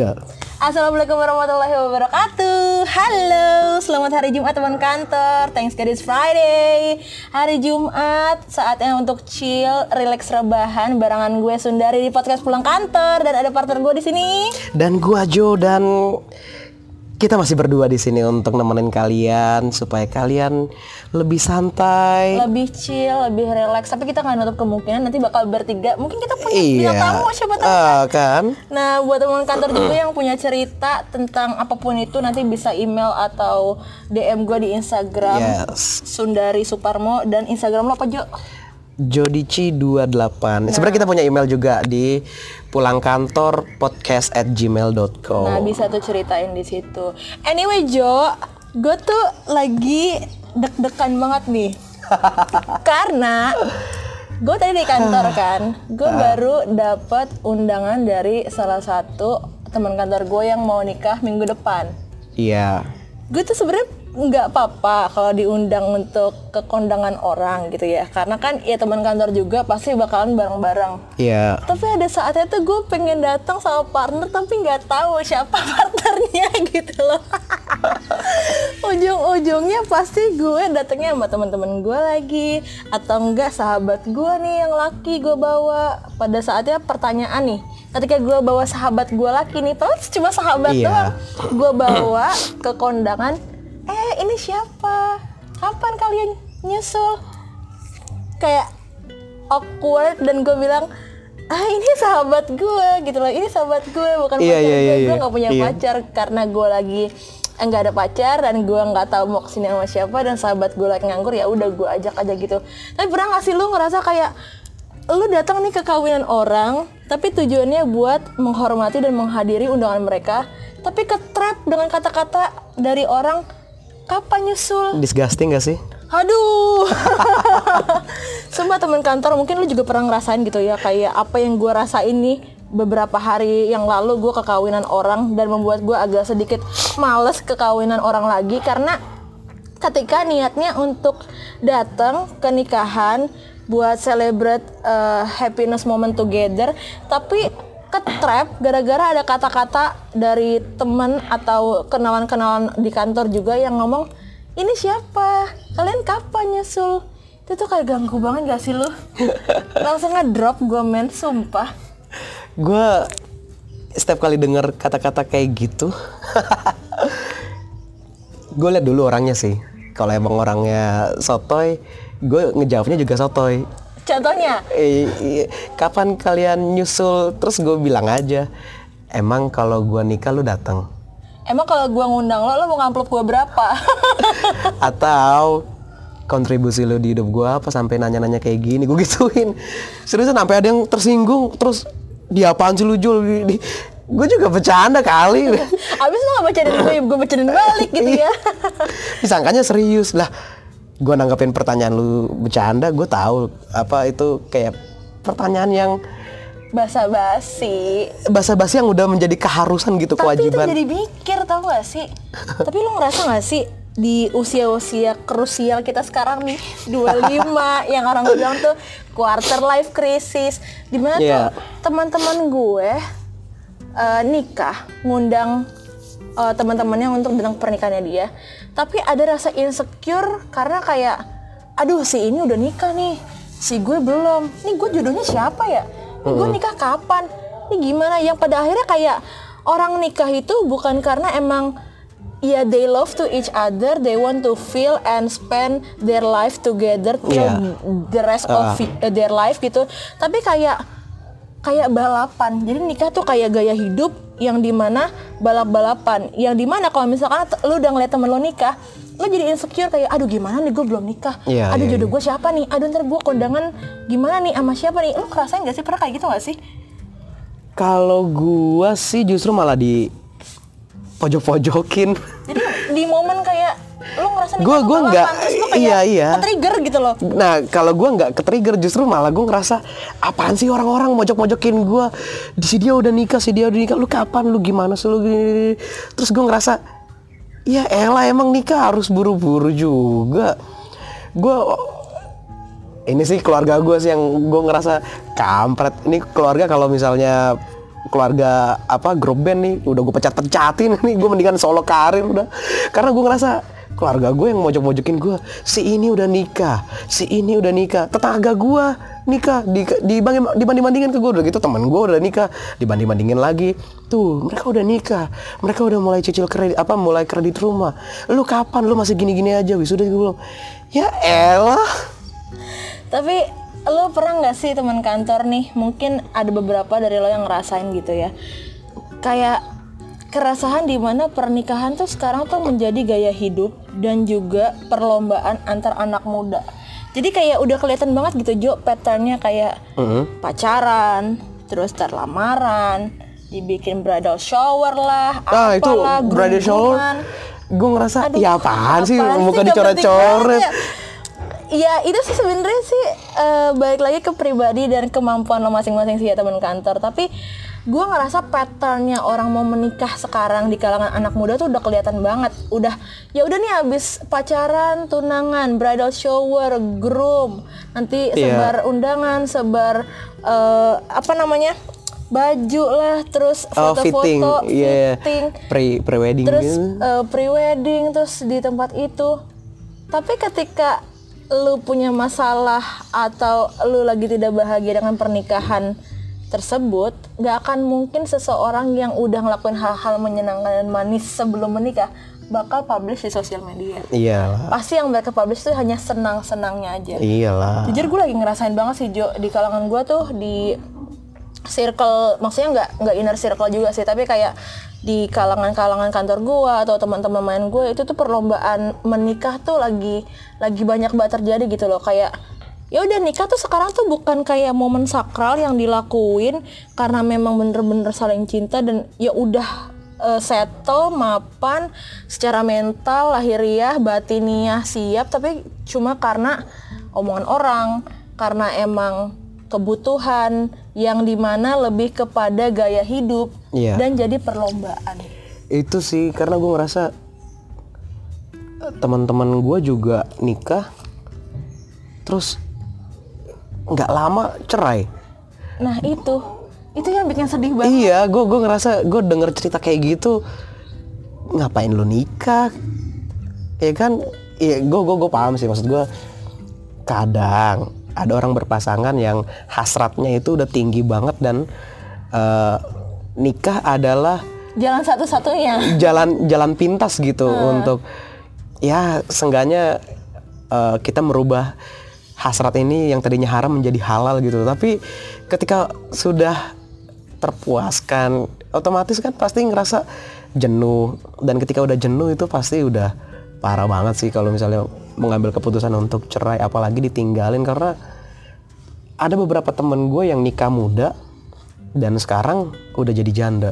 Assalamualaikum warahmatullahi wabarakatuh. Halo, selamat hari Jumat teman kantor. Thanks God it's Friday. Hari Jumat, saatnya untuk chill, relax rebahan Barangan gue Sundari di podcast pulang kantor. Dan ada partner gue di sini. Dan gua Jo dan kita masih berdua di sini untuk nemenin kalian supaya kalian lebih santai. Lebih chill, lebih relax Tapi kita nggak nutup kemungkinan nanti bakal bertiga Mungkin kita punya Iya. tamu, siapa tahu Ah, kan? Nah, buat teman kantor juga yang punya cerita tentang apa pun itu nanti bisa email atau DM gue di Instagram Yes. Sundari Suparmo dan Instagram lo apa Jo? Jodici28. Sebenarnya kita punya email juga di pulang kantor podcast at gmail.com. Nah, bisa tuh ceritain di situ. Anyway, Jo, gue tuh lagi deg-degan banget nih. Karena gue tadi di kantor kan, gue baru dapat undangan dari salah satu teman kantor gue yang mau nikah minggu depan. Iya. gue tuh sebenarnya nggak apa-apa kalau diundang untuk ke kondangan orang gitu ya. Karena kan ya teman kantor juga pasti bakalan bareng-bareng. Iya. tapi ada saatnya tuh gue pengen datang sama partner tapi nggak tahu siapa partnernya gitu loh. Ujung-ujungnya pasti gue datangnya sama teman-teman gue lagi. Atau enggak sahabat gue nih yang laki gue bawa. Pada saatnya pertanyaan nih ketika gue bawa sahabat gue laki nih padahal cuma sahabat Iya. doang. Gue bawa ke kondangan eh ini siapa? Kapan kalian nyusul? Kayak awkward dan gue bilang ah ini sahabat gue gitu loh. Ini sahabat gue bukan Iya, pacar iya, gue iya, gue iya. nggak punya Iya. pacar karena gue lagi enggak ada pacar dan gue nggak tahu mau ke sini sama siapa dan sahabat gue lagi nganggur ya udah gue ajak aja gitu. Tapi pernah nggak sih lu ngerasa kayak lu datang nih ke kawinan orang tapi tujuannya buat menghormati dan menghadiri undangan mereka tapi ke trap dengan kata-kata dari orang kapan nyusul Disgusting gak sih? Aduh. Sumpah teman kantor mungkin lu juga pernah ngerasain gitu ya kayak apa yang gue rasain nih beberapa hari yang lalu gue ke kawinan orang dan membuat gue agak sedikit males ke kawinan orang lagi karena ketika niatnya untuk datang ke nikahan buat celebrate uh, happiness moment together tapi ke trap gara-gara ada kata-kata dari teman atau kenalan-kenalan di kantor juga yang ngomong ini siapa kalian kapan nyusul itu tuh kayak ganggu banget gak sih lu langsung ngedrop gue men sumpah Gue setiap kali denger kata-kata kayak gitu, gue liat dulu orangnya sih. Kalau emang orangnya sotoy, gue ngejawabnya juga sotoy. Contohnya? Eh, iya, kapan kalian nyusul? Terus gue bilang aja, emang kalau gue nikah lu datang. emang kalau gue ngundang lo lo mau ngamplop gue berapa? Atau kontribusi lu di hidup gue apa sampai nanya-nanya kayak gini? Gue gituin. Seriusan sampai ada yang tersinggung terus dia apaan sih lu Jul? Gue juga bercanda kali. Abis lo gak bacain gue gue bacain balik gitu ya. Disangkanya serius. Lah gue nanggapin pertanyaan lu bercanda gue tahu apa itu kayak pertanyaan yang basa-basi. basa-basi yang udah menjadi keharusan gitu tapi itu kewajiban. jadi mikir tau gak sih? Tapi lo ngerasa gak sih di usia-usia krusial kita sekarang nih 25 yang orang bilang tuh quarter life crisis. Di mana Iya. tuh teman-teman gue eh, nikah ngundang eh, teman-temannya untuk datang pernikahannya dia. Tapi ada rasa insecure karena kayak aduh si ini udah nikah nih si gue belum. Nih gue jodohnya siapa ya? Nih, gue nikah kapan? Ini gimana? Yang pada akhirnya kayak orang nikah itu bukan karena emang ya they love to each other they want to feel and spend their life together till Iya. the rest of fi- uh, their life gitu. Tapi kayak kayak balapan. Jadi nikah tuh kayak gaya hidup yang di mana balap-balapan. Yang di mana kalau misalkan lu udah ngeliat temen lo nikah lo jadi insecure kayak aduh gimana nih gue belum nikah? Iya, aduh iya, jodoh gue siapa nih? Aduh ntar gue kondangan gimana nih sama siapa nih? Lu ngerasain gak sih? Pernah kayak gitu gak sih? Kalau gua sih justru malah di pojok-pojokin. Jadi di momen kayak lu ngerasa gua balapan, nggak- iya, iya. trigger gitu loh Nah, kalau gua nggak ke trigger justru malah gua ngerasa apaan sih orang-orang mojok-mojokin gua. Di si dia udah nikah, si dia udah nikah. Lu kapan? Lu gimana sih lu gini? Terus gua ngerasa ya elah emang nikah harus buru-buru juga. Gua ini sih keluarga gua sih yang gua ngerasa kampret. Ini keluarga kalau misalnya keluarga apa grup band nih udah gue pecat pecatin nih gue mendingan solo karir udah. Karena gue ngerasa keluarga gue yang mojok mojokin gue si ini udah nikah si ini udah nikah tetangga gue nikah di dibanding dibanding bandingin ke gue udah gitu teman gue udah nikah dibanding bandingin lagi. Tuh mereka udah nikah mereka udah mulai cicil kredit apa mulai kredit rumah. Lu kapan? Lu masih gini gini aja wisuda gue bilang ya elah. Tapi lo pernah nggak sih teman kantor nih? Mungkin ada beberapa dari lo yang ngerasain gitu ya. Kayak keresahan di mana pernikahan tuh sekarang tuh menjadi gaya hidup dan juga perlombaan antar anak muda. Jadi kayak udah kelihatan banget gitu Jo patternnya kayak pacaran, terus terlamaran, dibikin bridal shower lah, ah itu bridal shower gue ngerasa Aduh, ya apaan sih apaan muka sih, penting dicoret-coret. Iya itu sih sebenarnya sih eh, balik lagi ke pribadi dan kemampuan lo masing-masing sih ya teman kantor. Tapi gue ngerasa patternnya orang mau menikah sekarang di kalangan anak muda tuh udah kelihatan banget. Udah ya udah nih abis pacaran, tunangan, bridal shower, groom, nanti Iya. sebar undangan, sebar eh, apa namanya baju lah, terus Oh, foto-foto, fitting, iya, fitting pre pre wedding terus gitu. eh, pre-wedding terus di tempat itu tapi ketika lu punya masalah atau lu lagi tidak bahagia dengan pernikahan tersebut nggak akan mungkin seseorang yang udah ngelakuin hal-hal menyenangkan dan manis sebelum menikah bakal publish di sosial media. Iyalah. Pasti yang mereka publish itu hanya senang-senangnya aja. Iyalah. Jujur gue lagi ngerasain banget sih Jo di kalangan gue tuh di circle maksudnya nggak nggak inner circle juga sih tapi kayak di kalangan-kalangan kantor gue atau teman-teman main gue itu tuh perlombaan menikah tuh lagi lagi banyak banget terjadi gitu loh. Kayak ya udah nikah tuh sekarang tuh bukan kayak momen sakral yang dilakuin karena memang bener-bener saling cinta dan ya udah eh, settle mapan secara mental lahiriah batiniah siap tapi cuma karena omongan orang karena emang kebutuhan yang di mana lebih kepada gaya hidup Iya. dan jadi perlombaan. Itu sih karena gue ngerasa teman-teman gue juga nikah terus nggak lama cerai. Nah itu. Itu yang bikin sedih banget. Iya gue gue ngerasa gue denger cerita kayak gitu ngapain lu nikah? Ya kan? Iya gue gue gue paham sih maksud gue kadang ada orang berpasangan yang hasratnya itu udah tinggi banget dan eh, nikah adalah jalan satu-satunya. jalan jalan pintas gitu untuk ya seenggaknya eh, kita merubah hasrat ini yang tadinya haram menjadi halal gitu. Tapi ketika sudah terpuaskan otomatis kan pasti ngerasa jenuh. Dan ketika udah jenuh itu pasti udah parah banget sih kalau misalnya mengambil keputusan untuk cerai apalagi ditinggalin karena ada beberapa temen gue yang nikah muda dan sekarang udah jadi janda.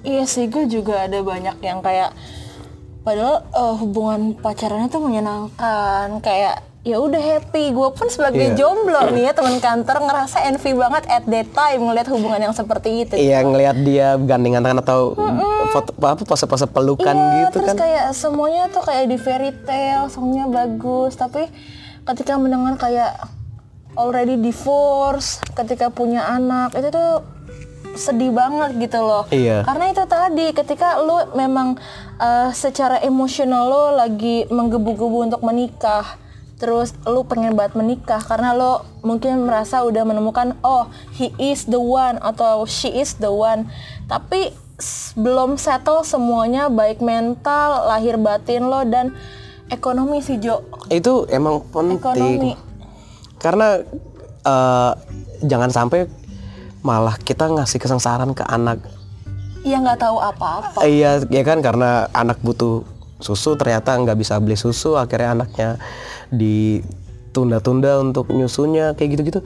Iya sih gue juga ada banyak yang kayak padahal eh, hubungan pacarannya tuh menyenangkan kayak ya udah happy. Gue pun sebagai Iya. jomblo nih ya teman kantor ngerasa envy banget at that time ngeliat hubungan yang seperti itu. Iya ngelihat dia gandengan tangan atau foto apa pose-pose pelukan Iya, gitu terus kan. kayak semuanya tuh kayak di fairy tale, songnya bagus, tapi ketika mendengar kayak already divorce, ketika punya anak, itu tuh sedih banget gitu loh. Iya. Karena itu tadi ketika lu memang eh, secara emosional lo lagi menggebu-gebu untuk menikah, terus lu pengen banget menikah karena lo mungkin merasa udah menemukan oh he is the one atau she is the one. Tapi belum settle semuanya baik mental, lahir batin lo dan ekonomi sih Jo. Itu emang penting. Ekonomi. Karena eh, jangan sampai malah kita ngasih kesengsaraan ke anak. Yang nggak tahu apa-apa. Eh, Iya, ya kan karena anak butuh susu ternyata nggak bisa beli susu akhirnya anaknya ditunda-tunda untuk nyusunya kayak gitu-gitu.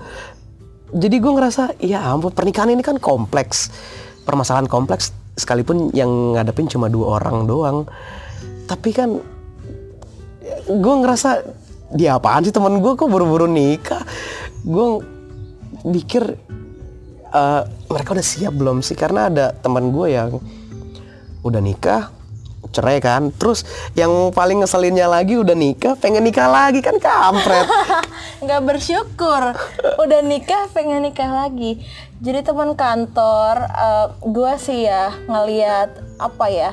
Jadi gue ngerasa ya ampun pernikahan ini kan kompleks permasalahan kompleks sekalipun yang ngadepin cuma dua orang doang. Tapi kan gue ngerasa dia apaan sih temen gue kok buru-buru nikah? Gue mikir eh, mereka udah siap belum sih? Karena ada teman gue yang udah nikah cerai kan. Terus yang paling ngeselinnya lagi udah nikah, pengen nikah lagi kan kampret. nggak bersyukur udah nikah pengen nikah lagi jadi teman kantor gue sih ya ngelihat apa ya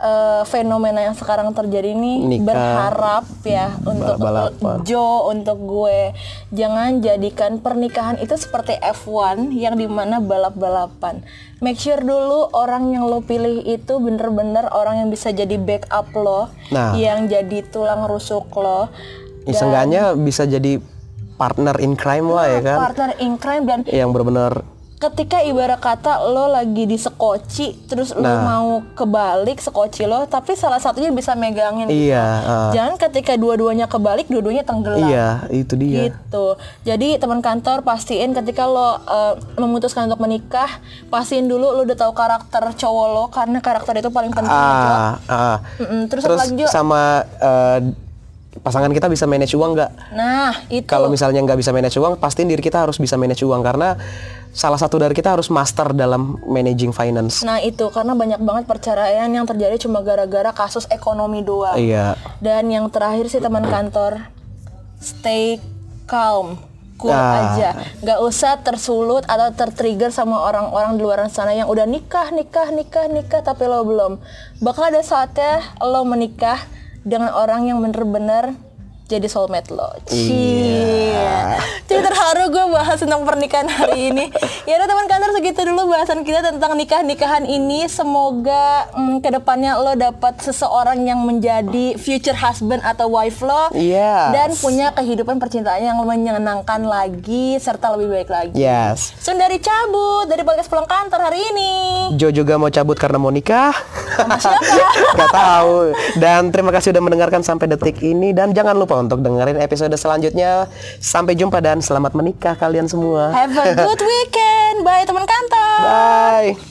eh, fenomena yang sekarang terjadi ini Nikah. berharap ya untuk balapan. Jo untuk gue jangan jadikan pernikahan itu seperti F1 yang di mana balap-balapan make sure dulu orang yang lo pilih itu bener-bener orang yang bisa jadi backup lo Nah. yang jadi tulang rusuk lo Ya, seenggaknya bisa jadi partner in crime lah ya kan. partner in crime dan Yang bener-bener ketika ibarat kata lo lagi di sekoci terus lo Nah. mau kebalik sekoci lo tapi salah satunya bisa megangin iya, ah, jangan ketika dua-duanya kebalik dua-duanya tenggelam iya itu dia. gitu jadi teman kantor pastiin ketika lo eh, memutuskan untuk menikah pastiin dulu lo udah tahu karakter cowok lo karena karakter itu paling penting ah. Mm-mm, terus, Terus lagi sama eh, pasangan kita bisa manage uang nggak? nah itu Kalau misalnya nggak bisa manage uang, pastiin diri kita harus bisa manage uang karena salah satu dari kita harus master dalam managing finance. nah itu karena banyak banget perceraian yang terjadi cuma gara-gara kasus ekonomi doang Iya. Dan yang terakhir sih teman kantor, stay calm, cool Ah. aja, nggak usah tersulut atau tertrigger sama orang-orang di luar sana yang udah nikah, nikah, nikah, nikah tapi lo belum. Bakal ada saatnya lo menikah dengan orang yang bener-bener jadi soulmate lo. Cie. Jadi terharu gue bahas tentang pernikahan hari ini. Ya udah teman kantor segitu dulu bahasan kita tentang nikah-nikahan ini. Semoga mm, ke depannya lo dapat seseorang yang menjadi future husband atau wife lo Yes. dan punya kehidupan percintaan yang menyenangkan lagi serta lebih baik lagi. Yes. Sun dari cabut dari podcast pulang kantor hari ini. Jo juga mau cabut karena mau nikah. Gak tahu. Dan terima kasih udah mendengarkan sampai detik ini dan jangan lupa untuk dengerin episode selanjutnya. Sampai jumpa dan selamat menikah kalian semua. Have a good weekend. Bye teman kantor. Bye.